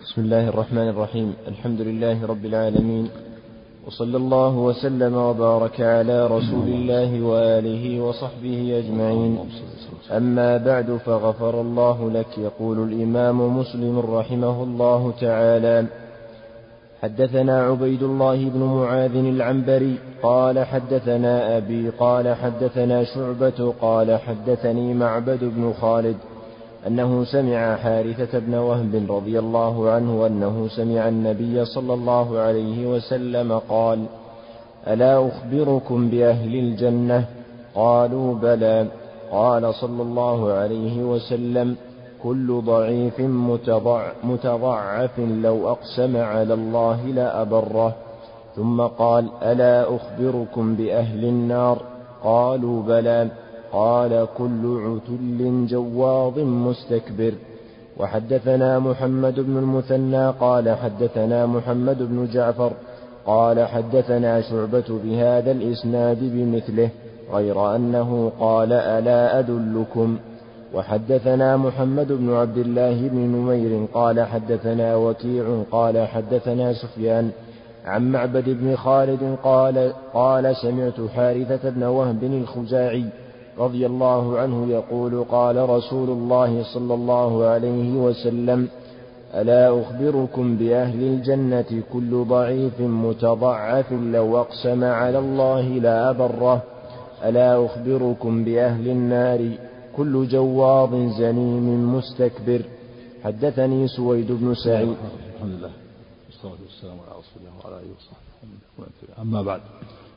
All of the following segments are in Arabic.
بسم الله الرحمن الرحيم. الحمد لله رب العالمين. وصلى الله وسلم وبارك على رسول الله وآله وصحبه أجمعين. أما بعد فغفر الله لك يقول الإمام مسلم رحمه الله تعالى. حدثنا عبيد الله بن معاذ العنبري قال حدثنا أبي قال حدثنا شعبة قال حدثني معبد بن خالد. أنه سمع حارثة بن وهب رضي الله عنه أنه سمع النبي صلى الله عليه وسلم قال ألا أخبركم بأهل الجنة؟ قالوا بلى. قال صلى الله عليه وسلم كل ضعيف متضع متضعف لو أقسم على الله لأبره. ثم قال ألا أخبركم بأهل النار؟ قالوا بلى. قال كل عتل جواظ مستكبر. وحدثنا محمد بن المثنى قال حدثنا محمد بن جعفر قال حدثنا شعبة بهذا الإسناد بمثله غير أنه قال ألا أدلكم. وحدثنا محمد بن عبد الله بن نمير قال حدثنا وكيع قال حدثنا سفيان عن معبد بن خالد قال قال سمعت حارثة بن وهب الخزاعي رضي الله عنه يقول قال رسول الله صلى الله عليه وسلم ألا أخبركم بأهل الجنة كل ضعيف متضعف لو أقسم على الله لا أبره؟ ألا أخبركم بأهل النار كل جواظ زنيم مستكبر؟ حدثني سويد بن سعيد. الحمد لله والصلاة والسلام على رسول الله وعلى آله وصحبه. أما بعد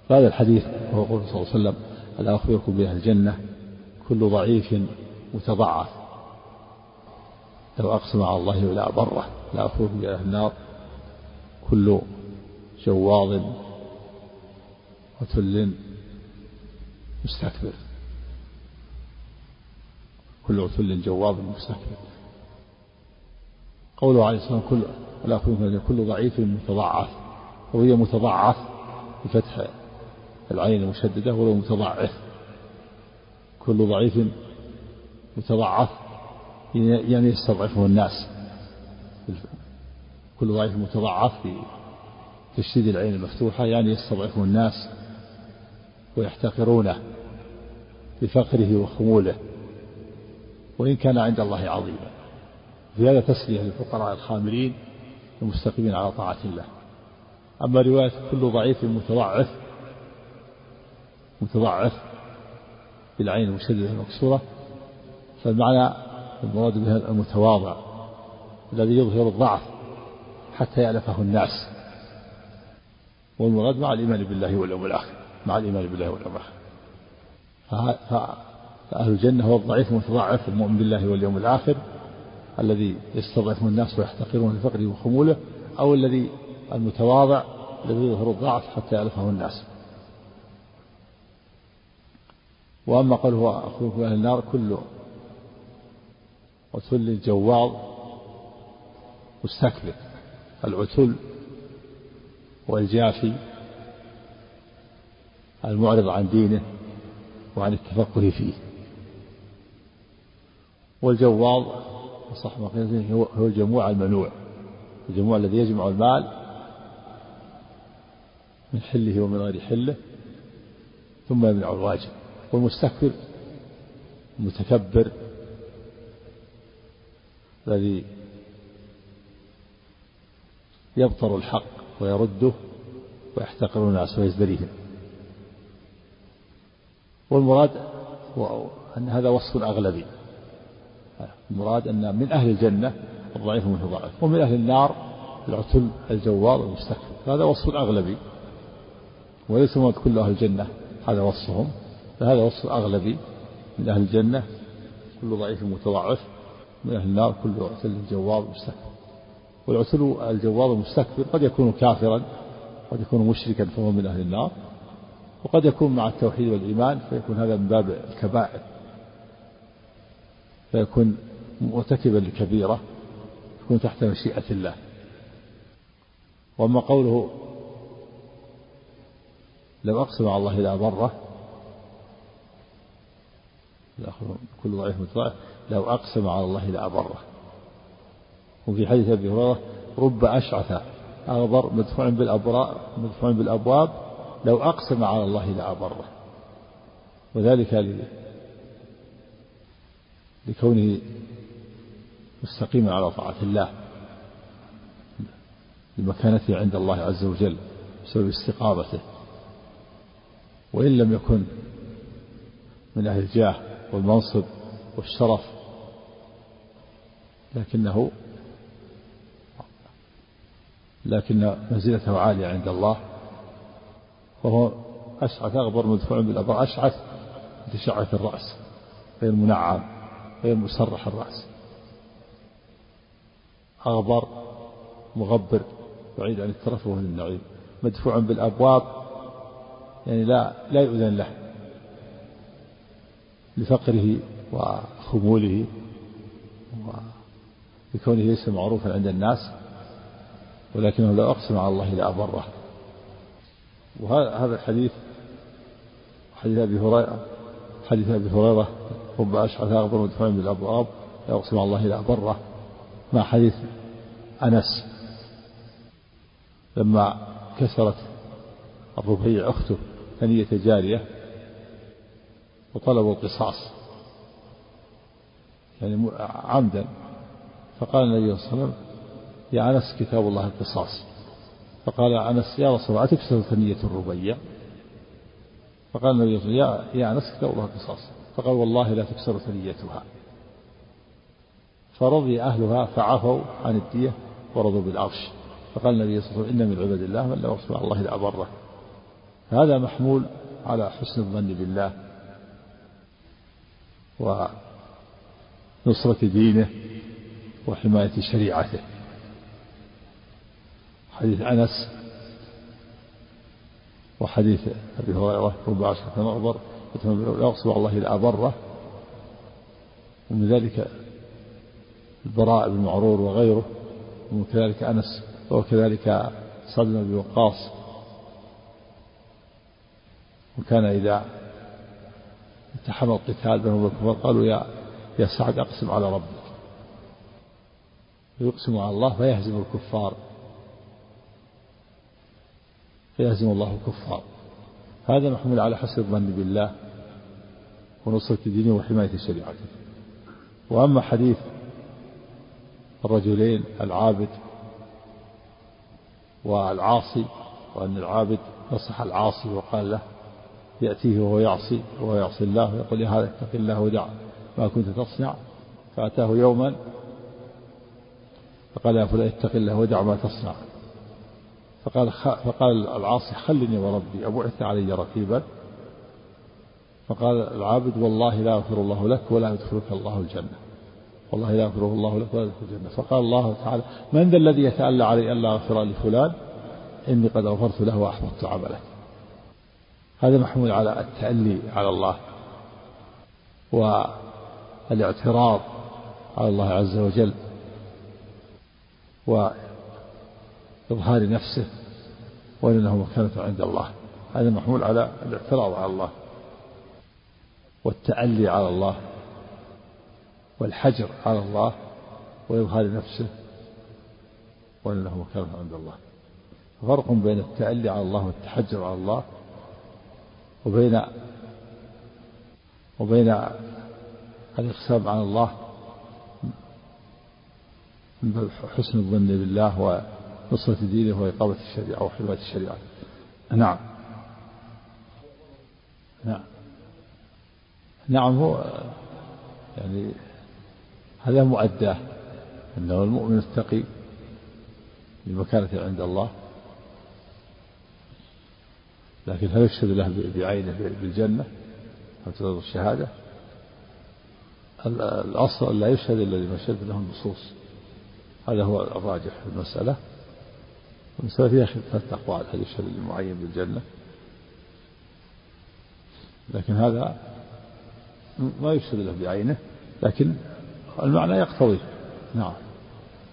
فهذا الحديث وهو قول صلى الله عليه وسلم ألا أخبركم بأهل الجنة كل ضعيف متضعف. لو أقسم على الله لا برة لا أخبركم بأهل النار. كل جواظ وتل مستكبر. كل عتل جواظ مستكبر. قوله عليه الصلاة والسلام كل لا كل ضعيف متضعف. وهي متضعف بفتح العين المشددة ولو متضعف. كل ضعيف متضعف يعني يستضعفه الناس. كل ضعيف متضعف في تشديد العين المفتوحة يعني يستضعفه الناس ويحتقرونه بفقره وخموله. وإن كان عند الله عظيما. في هذا تسلية للفقراء الخاملين المستقيمين على طاعة الله. أما رواية كل ضعيف متضعف متضعف بالعين المشددة المكسورة فالمعنى المراد بها المتواضع الذي يظهر الضعف حتى يألفه الناس. والمراد مع الإيمان بالله واليوم الآخر مع الإيمان بالله واليوم الآخر. فأهل الجنة هو الضعيف المتضعف المؤمن بالله واليوم الآخر الذي يستضعفه الناس ويحتقرون لفقره وخموله أو الذي المتواضع الذي يظهر الضعف حتى يألفه الناس. وأما قوله أخوف أهل النار كل عتل جواظ مستكبر العتل والجافي المعرض عن دينه وعن التفقه فيه. والجواظ صح ما هو الجموع المنوع الجموع الذي يجمع المال من حله ومن غير حله ثم يمنع الواجب والمستكبر المتكبر الذي يبطر الحق ويرده ويحتقر الناس ويزدريهم. والمراد هو أن هذا وصف أغلبي. المراد أن من أهل الجنة الضعيف المتضاعف ومن أهل النار العتل الجوار المستكبر. هذا وصف أغلبي وليس مراد كل أهل الجنة هذا وصفهم. فهذا وصف أغلبي من أهل الجنة. كل ضعيف متضعف. من أهل النار كل عتل جواب مستكبر. والعتل الجواب المستكبر قد يكون كافرا. قد يكون مشركا فهو من أهل النار. وقد يكون مع التوحيد والإيمان فيكون هذا من باب الكبائر. فيكون مرتكبا لكبيرة. يكون تحت مشيئة الله. وأما قوله لو أقسم على الله لا بره كل ضعيف متضاعف لو أقسم على الله لأبره. وفي حديث أبي هريرة رب أشعث أغبر مدفوع بالأبواب مدفوع بالأبواب لو أقسم على الله لأبره. وذلك لكونه مستقيما على طاعة الله لمكانته عند الله عز وجل بسبب استقامته. وإن لم يكن من أهل الجاه والمنصب والشرف لكنه لكن منزلته عالية عند الله وهو أشعث أغبر مدفوع بالأبر أشعث بتشعث الرأس غير منعم غير مسرح الرأس. أغبر مغبر بعيد عن الترف والنعيم. مدفوع بالأبواب يعني لا لا يؤذن له. لفقره وخموله وبكونه ليس معروفا عند الناس ولكنه لو أقسم على الله لأبره وهذا الحديث حديث أبي هريرة حديث أبي هريرة رب أشعث أغبر مدفوع بالأبواب لا أقسم على الله لأبره مع حديث أنس لما كسرت الربيع أخته ثنية جارية وطلبوا القصاص يعني عمدا. فقال النبي صلى الله عليه وسلم يا أنس كتاب الله القصاص. فقال أنس يا رسول الله أتكسر ثنية الربيع؟ فقال النبي صلى الله عليه وسلم يا, يا أنس كتاب الله القصاص. فقال والله لا تكسر ثنيتها. فرضي أهلها فعفوا عن الدية ورضوا بالعرش. فقال النبي صلى الله عليه وسلم إن من عباد الله من لا على الله لأبره. هذا محمول على حسن الظن بالله. ونصرة دينه وحماية شريعته. حديث أنس وحديث أبي هريرة ربع عشرة لا على الله لأبره ومن ذلك البراء بن معرور وغيره وكذلك أنس وكذلك سعد بن وقاص وكان إذا التحم القتال بينهم الكفار قالوا يا يا سعد أقسم على ربك. يقسم على الله فيهزم الكفار. فيهزم الله الكفار. هذا محمول على حسن الظن بالله ونصرة دينه وحماية شريعته. وأما حديث الرجلين العابد والعاصي وأن العابد نصح العاصي وقال له يأتيه وهو يعصي وهو يعصي الله ويقول يا هذا اتق الله ودع ما كنت تصنع فأتاه يوما فقال يا فلان اتق الله ودع ما تصنع. فقال فقال العاصي خلني وربي أبعث علي رقيبا. فقال العابد والله لا يغفر الله لك ولا يدخلك الله الجنة. والله لا يغفره الله لك ولا يدخل الجنة. فقال الله تعالى من ذا الذي يتألى علي ألا أغفر لفلان؟ إني قد غفرت له وأحبطت عمله. هذا محمول على التألي على الله والإعتراض على الله عز وجل وإظهار نفسه وأنه مكانة عند الله. هذا محمول على الإعتراض على الله والتألي على الله والحجر على الله وإظهار نفسه وأنه مكانة عند الله. فرق بين التألي على الله والتحجر على الله وبين وبين الإقسام على الله من حسن الظن بالله ونصرة دينه وإقامة الشريعة وحماية الشريعة. نعم. نعم. نعم هو يعني هذا مؤداه أنه المؤمن التقي بمكانة عند الله. لكن هل يشهد له بعينه بالجنة؟ هل تظهر الشهادة؟ الأصل لا يشهد إلا لما شهد له النصوص. هذا هو الراجح في المسألة. المسألة فيها ثلاثة أقوال هل يشهد للمعين بالجنة؟ لكن هذا ما يشهد له بعينه لكن المعنى يقتضي. نعم.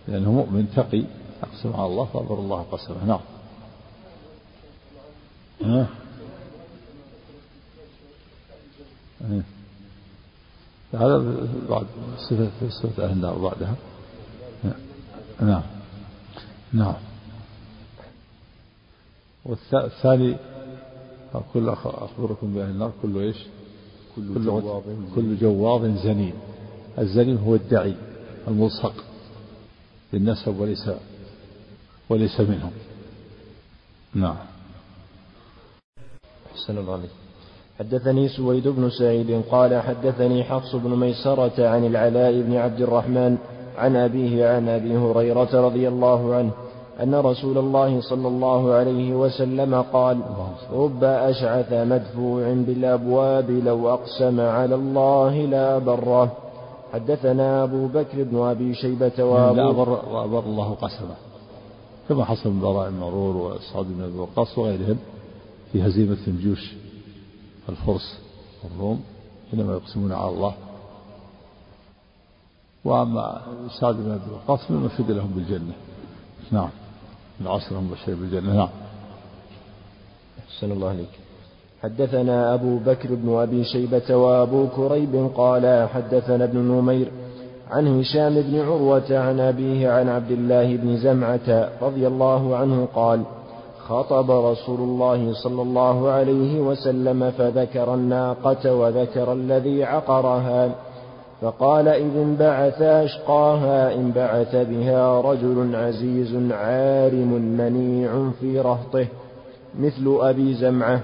لأنه مؤمن تقي أقسم على الله فأبر الله قسمه. نعم. ها؟ هذا بعد صفة صفة أهل النار بعدها. نعم. نعم. والثاني كل أخبركم بأهل النار كل إيش؟ كل, كل جواب كل جواب زنين الزنين هو الدعي الملصق بالنسب وليس وليس منهم. نعم. أحسن الله عليك حدثني سويد بن سعيد قال حدثني حفص بن ميسرة عن العلاء بن عبد الرحمن عن أبيه عن أبي هريرة رضي الله عنه أن رسول الله صلى الله عليه وسلم قال رب أشعث مدفوع بالأبواب لو أقسم على الله لا بره حدثنا أبو بكر بن أبي شيبة وأبو لا بر, بر الله قسمه. كما حصل من براء المرور وسعد بن أبي وقاص وغيرهم. في هزيمة جيوش الفرس والروم حينما يقسمون على الله. وأما سعد بن أبي وقاص مما شهد لهم بالجنة. نعم. العشر المبشر بالجنة. نعم. أحسن الله عليك. حدثنا أبو بكر بن أبي شيبة وأبو كريب قال حدثنا ابن نمير عن هشام بن عروة عن أبيه عن عبد الله بن زمعة رضي الله عنه قال خطب رسول الله صلى الله عليه وسلم فذكر الناقة وذكر الذي عقرها فقال إذ انبعث أشقاها انبعث بها رجل عزيز عارم منيع في رهطه مثل أبي زمعة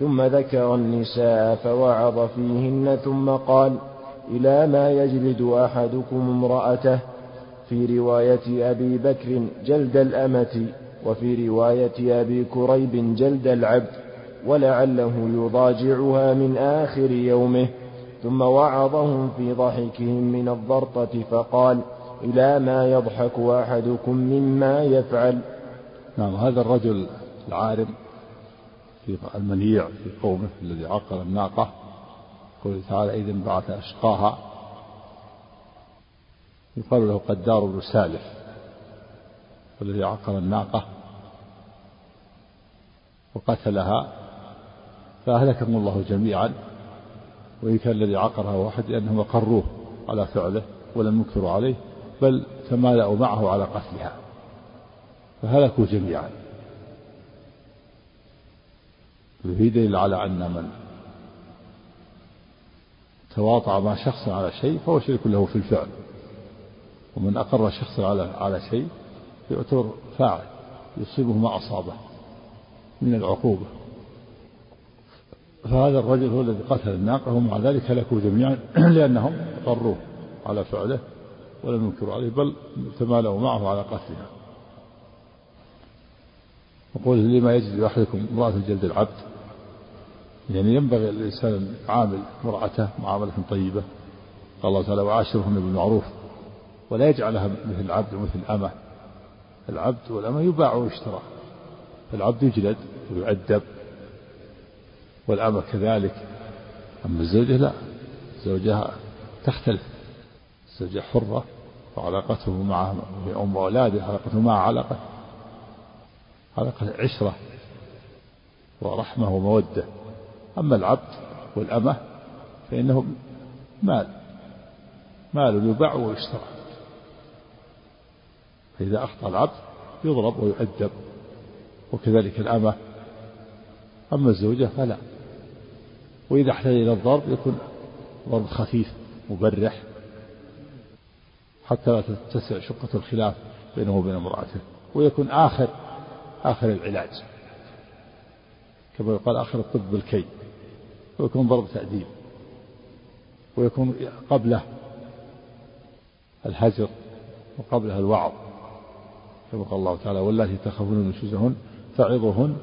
ثم ذكر النساء فوعظ فيهن ثم قال إلى ما يجلد أحدكم امرأته؟ في رواية أبي بكر جلد الأمة. وفي رواية أبي كريب جلد العبد ولعله يضاجعها من آخر يومه ثم وعظهم في ضحكهم من الضرطة فقال إلى ما يضحك أحدكم مما يفعل. نعم هذا الرجل العارم في المنيع في قومه الذي عقر الناقة قوله تعالى إذا انبعث أشقاها. يقال له قدار بن سالف والذي عقر الناقة وقتلها فأهلكهم الله جميعا وإن كان الذي عقرها واحد لأنهم أقروه على فعله ولم ينكروا عليه بل تمالأوا معه على قتلها فهلكوا جميعا. وفي دليل على أن من تواطع مع شخص على شيء فهو شريك له في الفعل ومن أقر شخصا على على شيء يعتبر فاعل يصيبه ما أصابه من العقوبة. فهذا الرجل هو الذي قتل الناقة ومع ذلك هلكوا جميعا لأنهم أقروه على فعله ولم ينكروا عليه بل تمالوا معه على قتلها يقول لما يجد أحدكم امرأة جلد العبد؟ يعني ينبغي الإنسان عامل امرأته معاملة طيبة. قال الله تعالى وعاشرهن بالمعروف ولا يجعلها مثل العبد ومثل الأمة. العبد والأمة يباع ويشترى. العبد يجلد ويؤدب والأمة كذلك أما الزوجة لا الزوجة تختلف. الزوجة حرة وعلاقته مع أم أولاده علاقته معها علاقة علاقة عشرة ورحمة ومودة. أما العبد والأمة فإنه مال مال يباع ويشترى. فإذا أخطأ العبد يضرب ويؤدب وكذلك الأمة. أما الزوجة فلا. وإذا احتاج إلى الضرب يكون ضرب خفيف مبرح حتى لا تتسع شقة الخلاف بينه وبين امرأته ويكون آخر آخر العلاج. كما يقال آخر الطب بالكي ويكون ضرب تأديب. ويكون قبله الهجر وقبلها الوعظ. كما قال الله تعالى واللاتي تخافون نشوزهن فعظوهن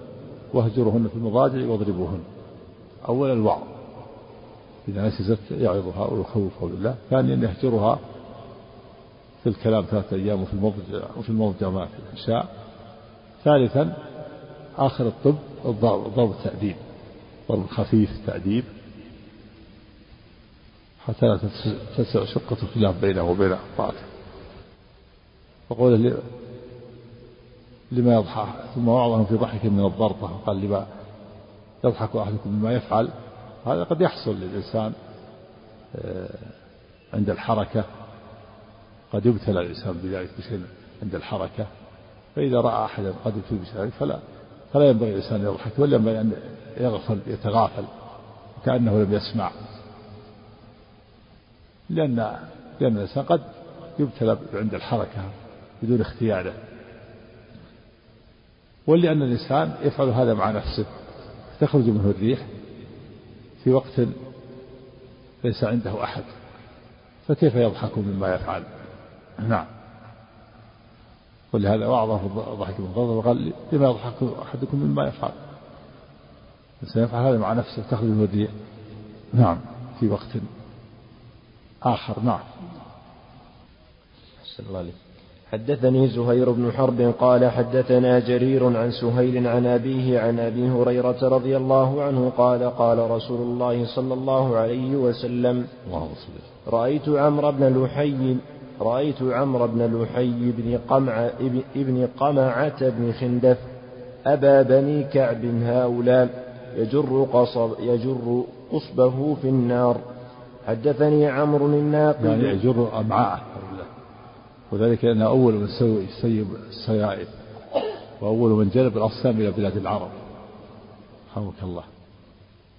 واهجرهن في المضاجع واضربوهن. أول الوعظ. إذا نسيت يعظها ويخوفها بالله. ثانيا يهجرها في الكلام ثلاثة أيام وفي المضجع وفي المضجع ما في العشاء ثالثا آخر الطب الضرب التأديب. ضرب خفيف تأديب حتى لا تسع شقة الخلاف بينه وبين بعضه وقوله لما يضحك ثم وعظهم في ضحك من الضربة قال لما يضحك أحدكم بما يفعل هذا قد يحصل للإنسان آه، عند الحركة قد يبتلى الإنسان بذلك بشيء عند الحركة فإذا رأى أحدا قد يلتبس ذلك فلا فلا ينبغي الإنسان أن يضحك ولا ينبغي أن يغفل يتغافل كأنه لم يسمع. لأن لأن الإنسان قد يبتلى عند الحركة بدون اختياره. ولأن الإنسان يفعل هذا مع نفسه. تخرج منه الريح في وقت ليس عنده أحد. فكيف يضحك مما يفعل؟ نعم. ولهذا وعظه ضحك من غضب وقال لما يضحك أحدكم مما يفعل؟ سيفعل هذا مع نفسه تخرج منه الريح. نعم. في وقت آخر. نعم. الله عليك. حدثني زهير بن حرب قال حدثنا جرير عن سهيل عن أبيه عن أبي هريرة رضي الله عنه قال قال رسول الله صلى الله عليه وسلم رأيت عمرو بن لحي رأيت عمرو بن لحي بن قمع ابن قمعة بن خندف أبا بني كعب هؤلاء يجر قصب يجر قصبه في النار. حدثني عمرو الناقد يعني يجر أمعاءه وذلك لأنه أول من سيب السيائب وأول من جلب الأصنام إلى بلاد العرب. رحمك الله.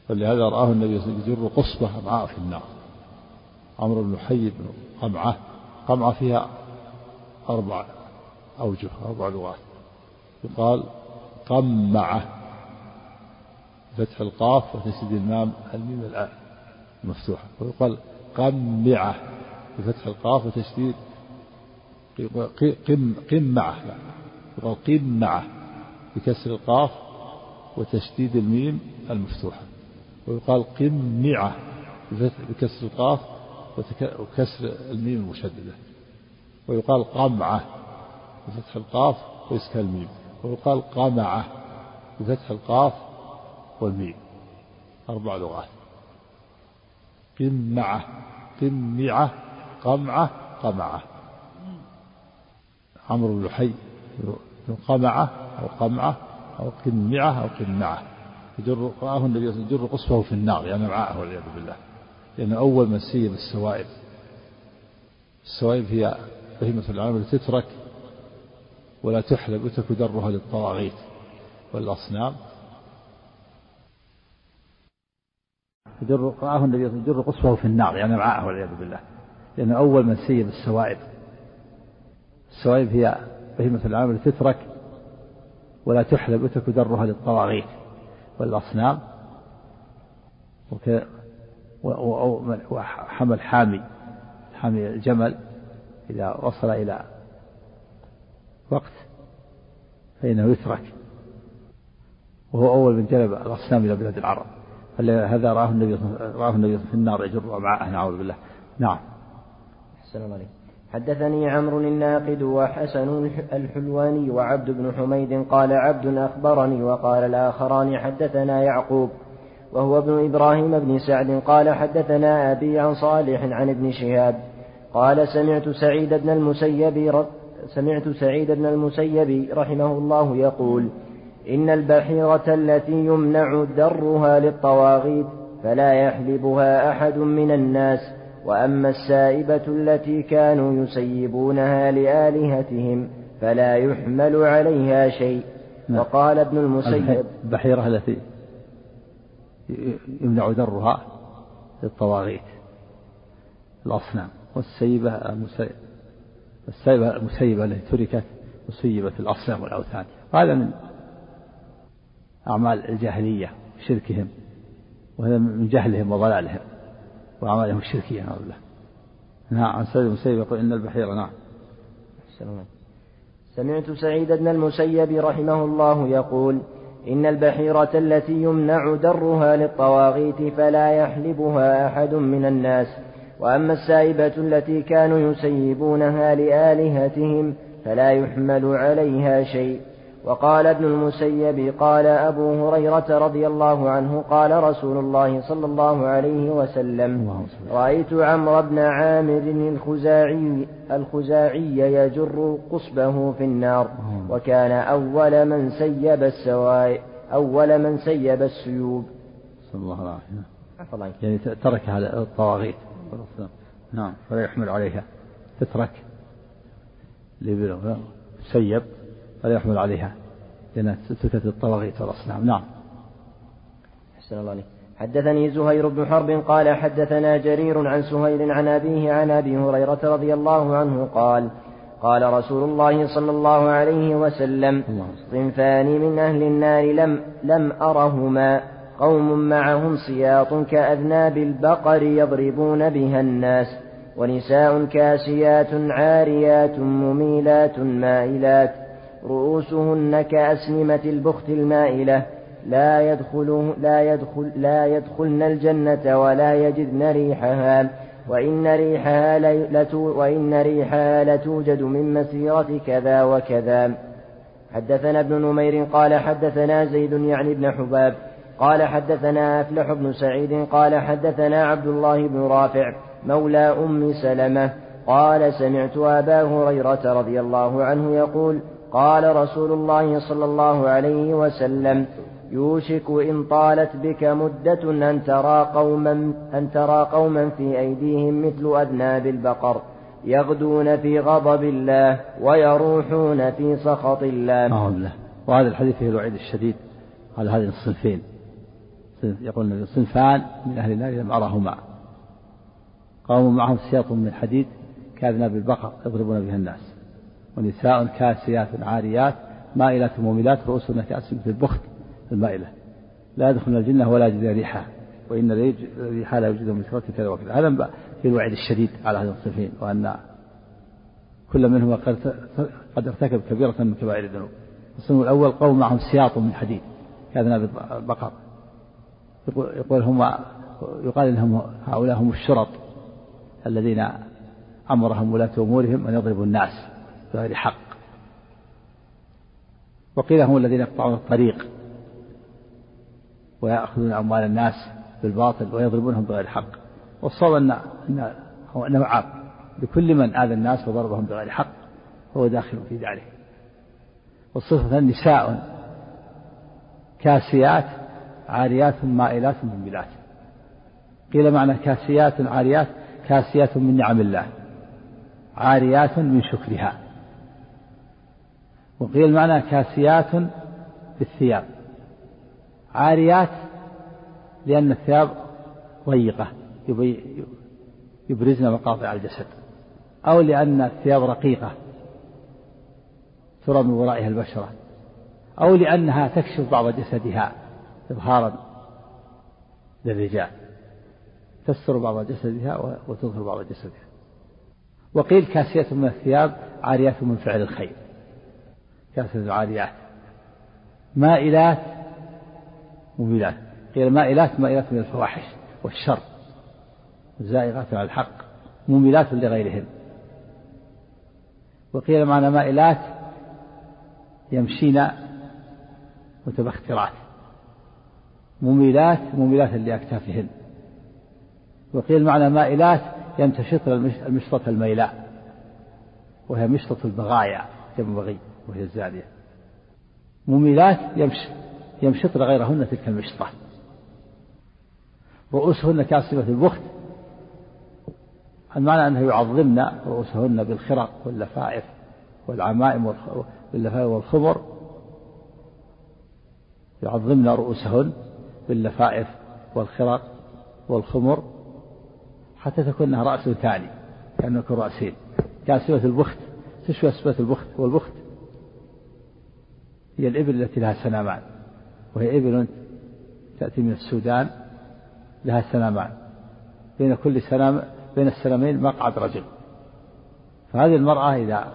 فلهذا رآه النبي يجر قصبة أمعاء في النار. عمرو بن حي بن قمعة قمعة فيها أربع أوجه أربع لغات. يقال قمعة فتح القاف وتشديد المام الميم الآن مفتوحة. ويقال قمعة بفتح القاف وتشديد قم قمعة يقال قمعة بكسر القاف وتشديد الميم المفتوحة. ويقال قمعة بكسر القاف وكسر الميم المشددة. ويقال قمعة بفتح القاف وإسكان الميم. ويقال قمعة بفتح القاف والميم. أربع لغات. قمعة قمعة قمعة قمعة. عمرو بن لحي قمعة أو قمعة أو قمعة أو قمعة. يجر رآه النبي صلى الله عليه وسلم يجر قصفه في النار يعني معه والعياذ بالله. لأنه أول من سيب السوائب السوائب هي بهيمة العالم تترك ولا تحلب يترك درها للطواغيت والأصنام. يجر رآه النبي صلى الله عليه وسلم يجر قصفه في النار يعني معه والعياذ بالله. لأنه أول من سيب السوائب السوائب هي بهيمة العالم التي تترك ولا تحلب يترك درها للطواغيت والأصنام وحمل حامي حامي الجمل إذا وصل إلى وقت فإنه يترك. وهو أول من جلب الأصنام إلى بلاد العرب. هذا رآه النبي رآه النبي في النار يجر معه نعوذ بالله. نعم. أحسن الله عليك حدثني عمرو الناقد وحسن الحلواني وعبد بن حميد قال عبد أخبرني وقال الآخران حدثنا يعقوب وهو ابن إبراهيم بن سعد قال حدثنا أبي عن صالح عن ابن شهاب قال سمعت سعيد بن المسيب سمعت سعيد بن المسيب رحمه الله يقول إن البحيرة التي يمنع درها للطواغيت فلا يحلبها أحد من الناس وأما السائبة التي كانوا يسيبونها لآلهتهم فلا يحمل عليها شيء. نعم. وقال ابن المسيب البحيرة التي يمنع درها للطواغيت الأصنام والسيبة المسيبة السيبة المسيبة التي تركت وسيبت الأصنام والأوثان. وهذا من أعمال الجاهلية شركهم وهذا من جهلهم وضلالهم. وأعمالهم الشركية نعوذ بالله. نعم عن سعيد المسيب يقول إن البحيرة نعم. سمعت سعيد بن المسيب رحمه الله يقول إن البحيرة التي يمنع درها للطواغيت فلا يحلبها أحد من الناس وأما السائبة التي كانوا يسيبونها لآلهتهم فلا يحمل عليها شيء. وقال ابن المسيب قال أبو هريرة رضي الله عنه قال رسول الله صلى الله عليه وسلم رأيت عمرو بن عامر الخزاعي الخزاعي يجر قصبه في النار وكان أول من سيب السوائب أول من سيب السيوب. صلى الله العافية يعني ترك هذا الطواغيت. نعم فلا يحمل عليها. تترك. سيب. فلا يحمل عليها لأنها سكت الطواغيت والأصنام نعم أحسن الله عليك. حدثني زهير بن حرب قال حدثنا جرير عن سهيل عن أبيه عن أبي هريرة رضي الله عنه قال قال رسول الله صلى الله عليه وسلم صنفان من أهل النار لم, لم أرهما. قوم معهم سياط كأذناب البقر يضربون بها الناس. ونساء كاسيات عاريات مميلات مائلات رؤوسهن كأسنمة البخت المائلة لا يدخل لا يدخل لا يدخلن الجنة ولا يجدن ريحها وإن ريحها وإن ريحها لتوجد من مسيرة كذا وكذا. حدثنا ابن نمير قال حدثنا زيد يعني ابن حباب قال حدثنا أفلح بن سعيد قال حدثنا عبد الله بن رافع مولى أم سلمة قال سمعت أبا هريرة رضي الله عنه يقول قال رسول الله صلى الله عليه وسلم يوشك إن طالت بك مدة أن ترى قوما أن ترى قوما في أيديهم مثل أذناب البقر يغدون في غضب الله ويروحون في سخط الله. الله. وهذا الحديث فيه الوعيد الشديد على هذه الصنفين. يقول النبي صنفان من أهل النار لم أرهما. قوم معهم سياط من حديد كأذناب البقر يضربون بها الناس. ونساء كاسيات عاريات مائلات مميلات رؤوسهن كأسهم في البخت المائلة. لا يدخلن الجنة ولا يجد ريحها وإن ريحها لا يوجد من سورة كذا وكذا هذا في الوعد الشديد على هذه الصنفين وأن كل منهما قد ارتكب كبيرة من كبائر الذنوب. الصنف الأول قوم معهم سياط من حديد كأذناب البقر. يقول هم يقال إنهم هؤلاء هم الشرط الذين أمرهم ولاة أمورهم أن يضربوا الناس. بغير حق. وقيل هم الذين يقطعون الطريق ويأخذون أموال الناس بالباطل ويضربونهم بغير حق. والصواب أن أن نوعان لكل من آذى الناس وضربهم بغير حق هو داخل في ذلك والصفة نساء كاسيات عاريات مائلات مميلات قيل معنى كاسيات عاريات كاسيات من نعم الله. عاريات من شكرها. وقيل معنى كاسيات بالثياب عاريات لأن الثياب ضيقة يبرزن مقاطع الجسد أو لأن الثياب رقيقة ترى من ورائها البشرة أو لأنها تكشف بعض جسدها إظهارا للرجال تستر بعض جسدها وتظهر بعض جسدها. وقيل كاسية من الثياب عاريات من فعل الخير. كاسية العاريات مائلات مميلات قيل مائلات مائلات من الفواحش والشر. زائغات على الحق مميلات لغيرهن وقيل معنى مائلات يمشين متبخترات. مميلات مميلات لأكتافهن وقيل معنى مائلات يمتشطن المشطة الميلاء. وهي مشطة البغايا جمع بغي. وهي الزانية. مميلات يمشطن غيرهن تلك المشطة. رؤوسهن كاسبة البخت. المعنى أنه يعظمن رؤوسهن بالخرق واللفائف والعمائم باللفائف والخمر. يعظمن رؤوسهن باللفائف والخرق والخمر حتى تكون رأس ثاني كأنه يكون رأسين. كاسبة البخت تشبه سبة البخت والبخت. هي الإبل التي لها سنامان وهي إبل تأتي من السودان لها سنامان بين كل سنام بين السنامين مقعد رجل. فهذه المرأة إذا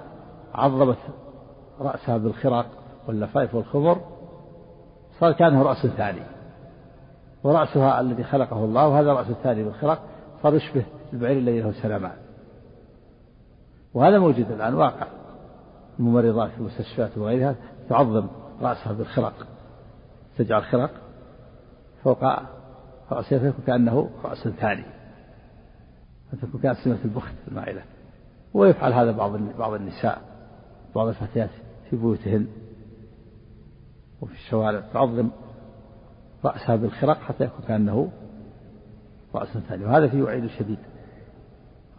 عظمت رأسها بالخرق واللفائف والخمر صار كأنه رأس ثاني. ورأسها الذي خلقه الله وهذا الرأس الثاني بالخرق صار يشبه البعير الذي له سلامان وهذا موجود الآن واقع. الممرضات في المستشفيات وغيرها تعظم رأسها بالخرق تجعل خرق فوق رأسها فيكون كأنه رأس ثاني فتكون كأسمة البخت المائلة. ويفعل هذا بعض بعض النساء بعض الفتيات في بيوتهن وفي الشوارع تعظم رأسها بالخرق حتى يكون كأنه رأس ثاني. وهذا فيه وعيد شديد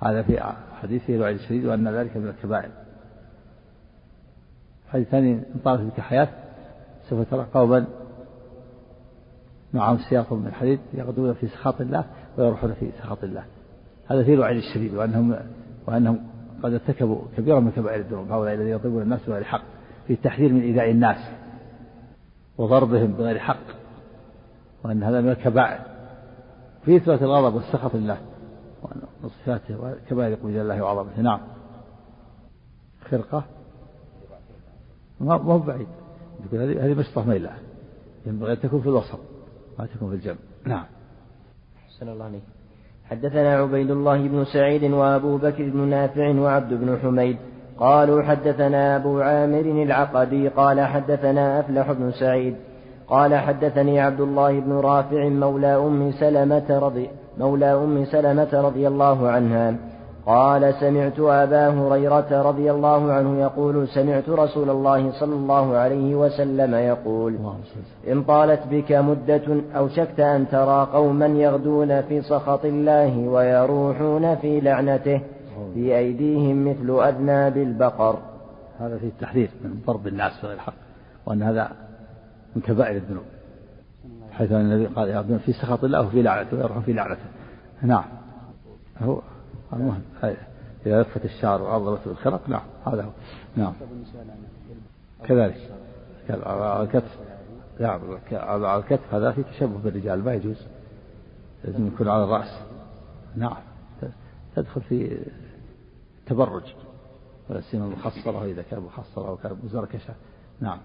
هذا في حديث فيه الوعيد الشديد وأن ذلك من الكبائر. حديث ثاني إن طالت بك حياة سوف ترى قوما معهم سياق من حديد يغدون في سخط الله ويروحون في سخط الله. هذا فيه الوعيد الشديد وأنهم وأنهم قد ارتكبوا كبيرا من كبائر الذنوب هؤلاء الذين يضربون الناس بغير حق في التحذير من إيذاء الناس وضربهم بغير حق وأن هذا من الكبائر. في إثبات الغضب والسخط لله وصفاته وكبائر قوة الله وعظمته. نعم. خرقة. ما هو بعيد. يقول هذه هذه مشطة ميلة ينبغي أن تكون في الوسط ما تكون في الجنب. نعم. أحسن الله عليك. حدثنا عبيد الله بن سعيد وأبو بكر بن نافع وعبد بن حميد قالوا حدثنا أبو عامر العقدي قال حدثنا أفلح بن سعيد قال حدثني عبد الله بن رافع مولى أم سلمة رضي مولى أم سلمة رضي الله عنها قال سمعت أبا هريرة رضي الله عنه يقول سمعت رسول الله صلى الله عليه وسلم يقول إن طالت بك مدة أوشكت أن ترى قوما يغدون في سخط الله ويروحون في لعنته في أيديهم مثل أذناب البقر هذا في التحذير من ضرب الناس في الحق وأن هذا من كبائر الذنوب. حيث أن النبي قال يغدون في سخط الله وفي لعنته ويروحون في لعنته. نعم. هو المهم إذا لفت الشعر وعضلت الخرق نعم هذا هو. نعم. كذلك. على الكتف. نعم على الكتف هذا في تشبه بالرجال ما يجوز. لازم يكون على الرأس. نعم. تدخل في تبرج. ولا سيما مخصرة إذا كان مخصرة أو كان مزركشة. نعم.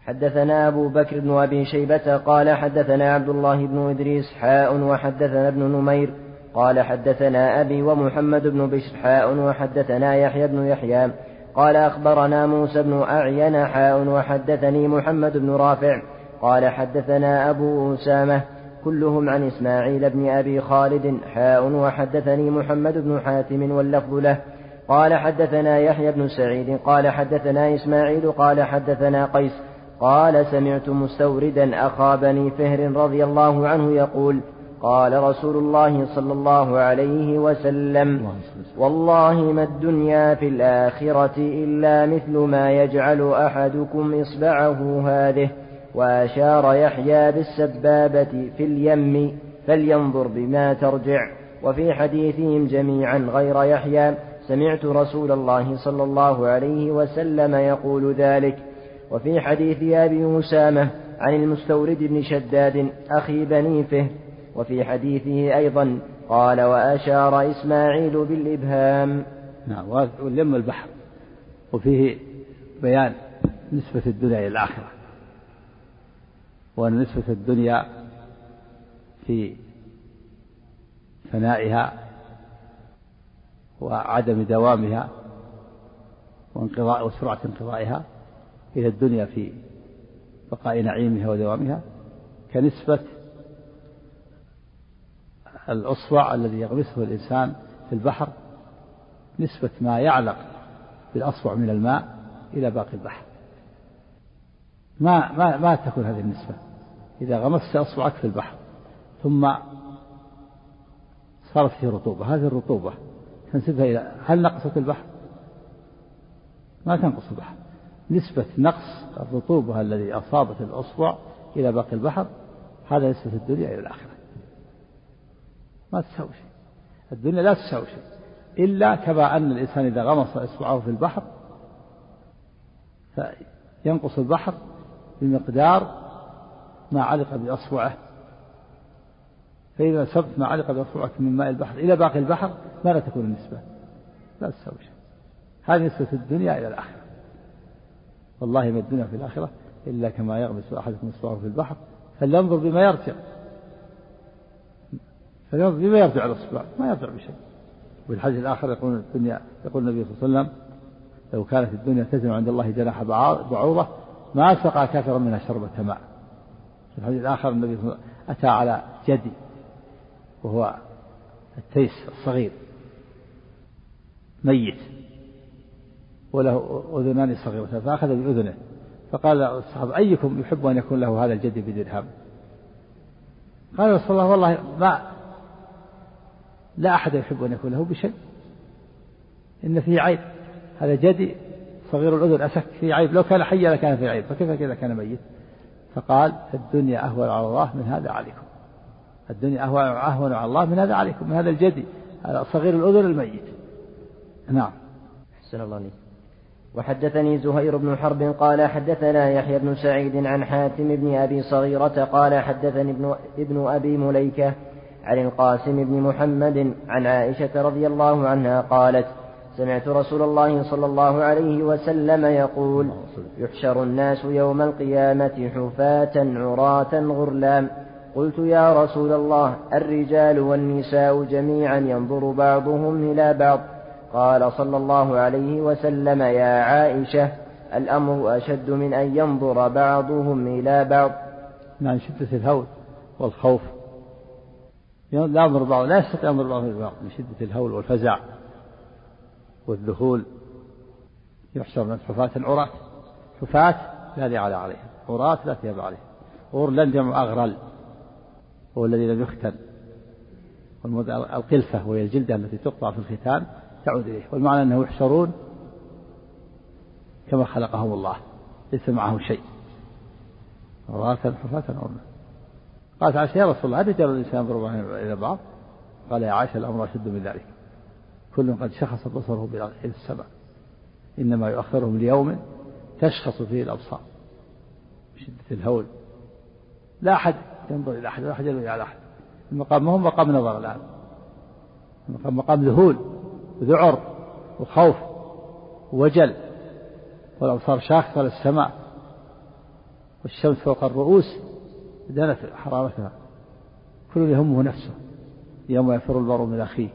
حدثنا أبو بكر بن أبي شيبة قال حدثنا عبد الله بن إدريس حاء وحدثنا ابن نمير قال حدثنا أبي ومحمد بن بشر حاء وحدثنا يحيى بن يحيى. قال أخبرنا موسى بن أعين حاء وحدثني محمد بن رافع. قال حدثنا أبو أسامة كلهم عن إسماعيل بن أبي خالد حاء وحدثني محمد بن حاتم واللفظ له. قال حدثنا يحيى بن سعيد. قال حدثنا إسماعيل. قال حدثنا قيس. قال سمعت مستوردا أخا بني فهر رضي الله عنه يقول قال رسول الله صلى الله عليه وسلم والله ما الدنيا في الآخرة إلا مثل ما يجعل أحدكم إصبعه هذه. وأشار يحيى بالسبابة في اليم فلينظر بما ترجع. وفي حديثهم جميعا غير يحيى سمعت رسول الله صلى الله عليه وسلم يقول ذلك. وفي حديث أبي أسامة عن المستورد بن شداد أخي بني فهر وفي حديثه أيضا قال وأشار إسماعيل بالإبهام. نعم ولم البحر. وفيه بيان نسبة الدنيا إلى الآخرة. وأن نسبة الدنيا في فنائها وعدم دوامها وانقضاء وسرعة انقضائها إلى الدنيا في بقاء نعيمها ودوامها كنسبة الأصبع الذي يغمسه الإنسان في البحر نسبة ما يعلق بالأصبع من الماء إلى باقي البحر. ما ما ما تكون هذه النسبة. إذا غمست أصبعك في البحر ثم صارت فيه رطوبة هذه الرطوبة تنسبها إلى هل نقصت البحر؟ ما تنقص البحر. نسبة نقص الرطوبة الذي أصابت الأصبع إلى باقي البحر هذا نسبة الدنيا إلى الآخرة. ما تساوي شيء. الدنيا لا تساوي شيء. إلا كما أن الإنسان إذا غمس إصبعه في البحر فينقص البحر بمقدار ما علق بأصبعه فإذا نسبت ما علق بأصبعك من ماء البحر إلى باقي البحر ماذا تكون النسبة؟ لا تساوي شيء. هذه نسبة الدنيا إلى الآخرة. والله ما الدنيا في الآخرة إلا كما يغمس أحدكم إصبعه في البحر فلينظر بما يرجع. فلينظر بما يرجع الإصبع ما يرجع بشيء. والحديث الآخر يقول الدنيا يقول النبي صلى الله عليه وسلم لو كانت الدنيا تزن عند الله جناح بعوضة ما سقى كافرا منها شربة ماء في الحديث الآخر النبي صلى الله عليه وسلم أتى على جدي وهو التيس الصغير ميت وله أذنان صغيرتان فأخذ بأذنه فقال الصحابة أيكم يحب أن يكون له هذا الجدي بدرهم؟ قال رسول الله والله ما لا أحد يحب أن يكون له بشيء. إن فيه عيب هذا جدي صغير الأذن أسك في عيب لو كان حيا لكان في عيب فكيف إذا كان ميت؟ فقال الدنيا أهون على الله من هذا عليكم. الدنيا أهون على الله من هذا عليكم من هذا الجدي صغير الأذن الميت. نعم. أحسن الله عليك وحدثني زهير بن حرب قال حدثنا يحيى بن سعيد عن حاتم بن أبي صغيرة قال حدثني ابن, ابن أبي مليكة عن القاسم بن محمد عن عائشة رضي الله عنها قالت سمعت رسول الله صلى الله عليه وسلم يقول يحشر الناس يوم القيامة حفاة عراة غرلام. قلت يا رسول الله الرجال والنساء جميعا ينظر بعضهم إلى بعض. قال صلى الله عليه وسلم يا عائشة الأمر أشد من أن ينظر بعضهم إلى بعض. نعم شدة الهول والخوف. لا ينظر بعض لا يستطيع بعضهم إلى بعض من شدة الهول والفزع والذهول. يحشر من حفاة عراة. حفاة لا ثياب عليهم عراة لا ثياب عليهم غرلا جمع أغرل. هو الذي لم يختن. القلفة وهي الجلدة التي تقطع في الختان تعود إليه. والمعنى أنه يحشرون كما خلقهم الله. ليس معهم شيء. عراة حفاة عرلا قالت عائشة يا رسول الله رجال الإنسان ينظر إلى بعض؟ قال يا عائشة الأمر أشد من ذلك. كل قد شخص بصره إلى السماء. إنما يؤخرهم ليوم تشخص فيه الأبصار بشدة الهول. لا أحد ينظر إلى أحد ولا أحد ينظر إلى أحد. المقام ما هو مقام نظر الآن. المقام مقام ذهول وذعر وخوف ووجل. والأبصار شاخصة للسماء. والشمس فوق الرؤوس دنت حرارتها. كل يهمه نفسه. يوم يفر المرء من أخيه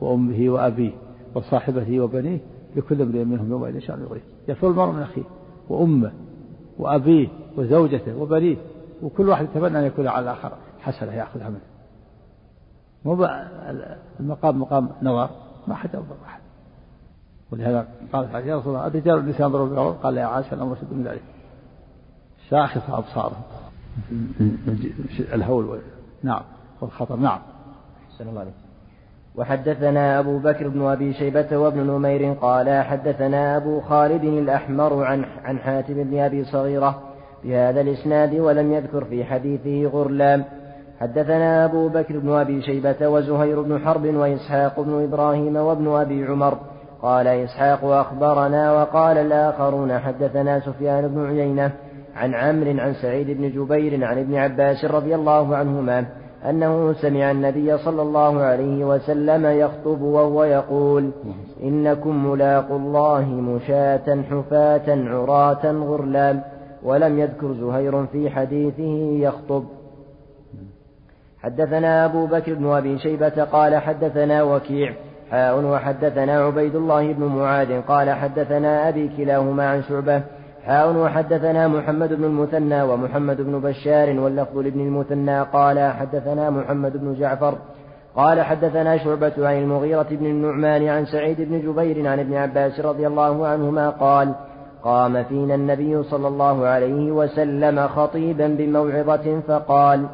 وأمه وأبيه وصاحبته وبنيه لكل امرئ منهم يومئذ شأن يغريه يفر المرء من أخيه وأمه وأبيه وزوجته وبنيه وكل واحد يتمنى أن يكون على الآخر حسنة يأخذها منه. مو المقام مقام نظر ما حد ينظر أحد. ولهذا قال يا رسول الله الرجال والنساء ينظرون قال يا عائشة الأمر شد من ذلك. شاخصة أبصارهم. الهول نعم والخطر نعم. أحسن الله عليك. وحدثنا أبو بكر بن أبي شيبة وابن نمير قال حدثنا أبو خالد الأحمر عن عن حاتم بن أبي صغيرة بهذا الإسناد ولم يذكر في حديثه غرلام. حدثنا أبو بكر بن أبي شيبة وزهير بن حرب وإسحاق بن إبراهيم وابن أبي عمر. قال إسحاق أخبرنا وقال الآخرون حدثنا سفيان بن عيينة عن عمرو عن سعيد بن جبير عن ابن عباس رضي الله عنهما أنه سمع النبي صلى الله عليه وسلم يخطب وهو يقول إنكم ملاقوا الله مشاة حفاة عراة غرلا ولم يذكر زهير في حديثه يخطب. حدثنا أبو بكر بن أبي شيبة قال حدثنا وكيع حاء وحدثنا عبيد الله بن معاذ قال حدثنا أبي كلاهما عن شعبة حاء وحدثنا محمد بن المثنى ومحمد بن بشار واللفظ لابن المثنى. قال حدثنا محمد بن جعفر. قال حدثنا شعبة عن المغيرة بن النعمان عن سعيد بن جبير عن ابن عباس رضي الله عنهما قال قام فينا النبي صلى الله عليه وسلم خطيبا بموعظة فقال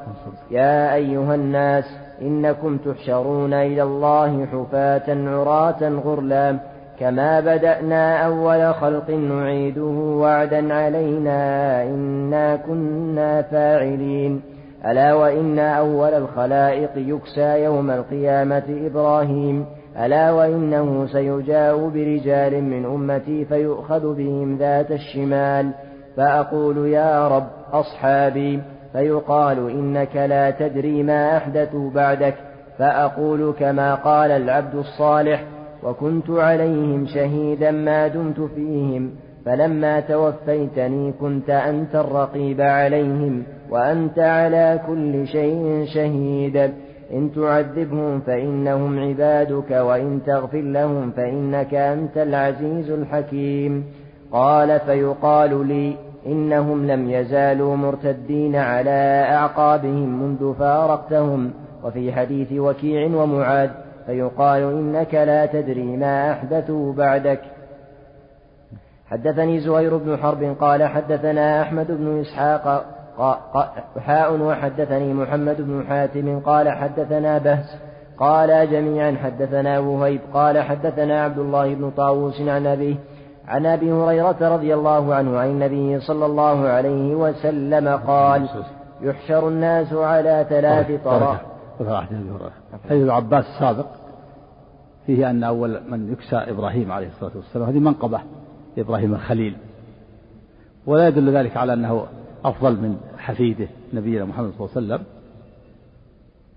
يا أيها الناس إنكم تحشرون إلى الله حفاة عراة غرلا. كما بدأنا أول خلق نعيده وعدا علينا إنا كنا فاعلين ألا وإن أول الخلائق يكسى يوم القيامة إبراهيم ألا وإنه سيجاء برجال من أمتي فيؤخذ بهم ذات الشمال فأقول يا رب أصحابي فيقال إنك لا تدري ما أحدثوا بعدك فأقول كما قال العبد الصالح وكنت عليهم شهيدا ما دمت فيهم فلما توفيتني كنت أنت الرقيب عليهم وأنت على كل شيء شهيد. إن تعذبهم فإنهم عبادك وإن تغفر لهم فإنك أنت العزيز الحكيم. قال فيقال لي إنهم لم يزالوا مرتدين على أعقابهم منذ فارقتهم. وفي حديث وكيع ومعاذ فيقال إنك لا تدري ما أحدثوا بعدك. حدثني زهير بن حرب قال حدثنا أحمد بن إسحاق حاء وحدثني محمد بن حاتم قال حدثنا بهز قال جميعا حدثنا وهيب قال حدثنا عبد الله بن طاووس عن أبيه عن أبي هريرة رضي الله عنه عن النبي صلى الله عليه وسلم قال يحشر الناس على ثلاث طرق حديث العباس السابق فيه أن أول من يكسى إبراهيم عليه الصلاة والسلام هذه منقبة إبراهيم الخليل. ولا يدل ذلك على أنه أفضل من حفيده نبينا محمد صلى الله عليه وسلم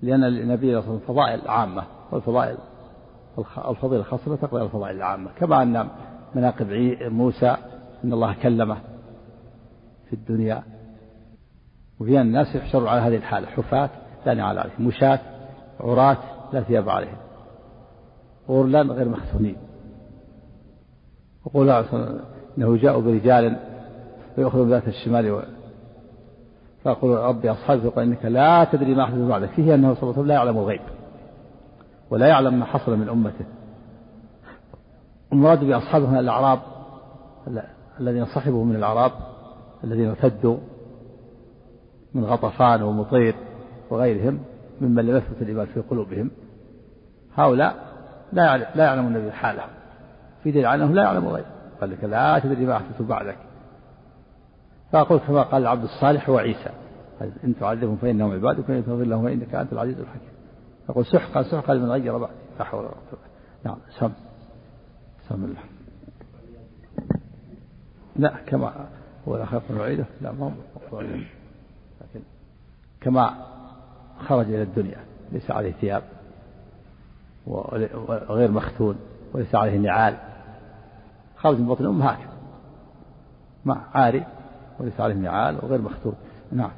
لأن النبي صلى الله عليه وسلم فضائل عامة والفضائل الفضيلة الخاصة لا تقبل الفضائل العامة. كما أن مناقب موسى أن الله كلمه في الدنيا. وفي الناس يحشرون على هذه الحالة حفاة لا نعال عليهم مشاة عراة لا ثياب عليهم. غرلا غير مختونين وقول إنه جاءوا برجال ويأخذون ذات الشمال و... فيقول ربي أصحابي فقال إنك لا تدري ما أحدث بعدك فيه أنه صلى الله عليه وسلم لا يعلم الغيب ولا يعلم ما حصل من أمته. المراد بأصحابه هنا الأعراب الذين صحبوا من الأعراب الذين ارتدوا من غطفان ومطير. وغيرهم ممن لم يثبت الإيمان في قلوبهم. هؤلاء لا يعلم لا يعلم النبي حاله في دليل على أنه لا يعلم غيره قال لك لا تدري ما أحدث بعدك. فأقول كما قال العبد الصالح وعيسى. إن تعذبهم فإنهم عبادك وإن تغفر لهم فإنك أنت العزيز الحكيم. يقول سحقا سحقا لمن غير بعد. لا حول ولا قوة. نعم سم. سم الله لا كما هو خاف وعيده لا ما هو لكن كما خرج إلى الدنيا ليس عليه ثياب وغير مختون وليس عليه نعال. خرج من بطن الأم هكذا مع عاري وليس عليه نعال وغير مختون. نعم.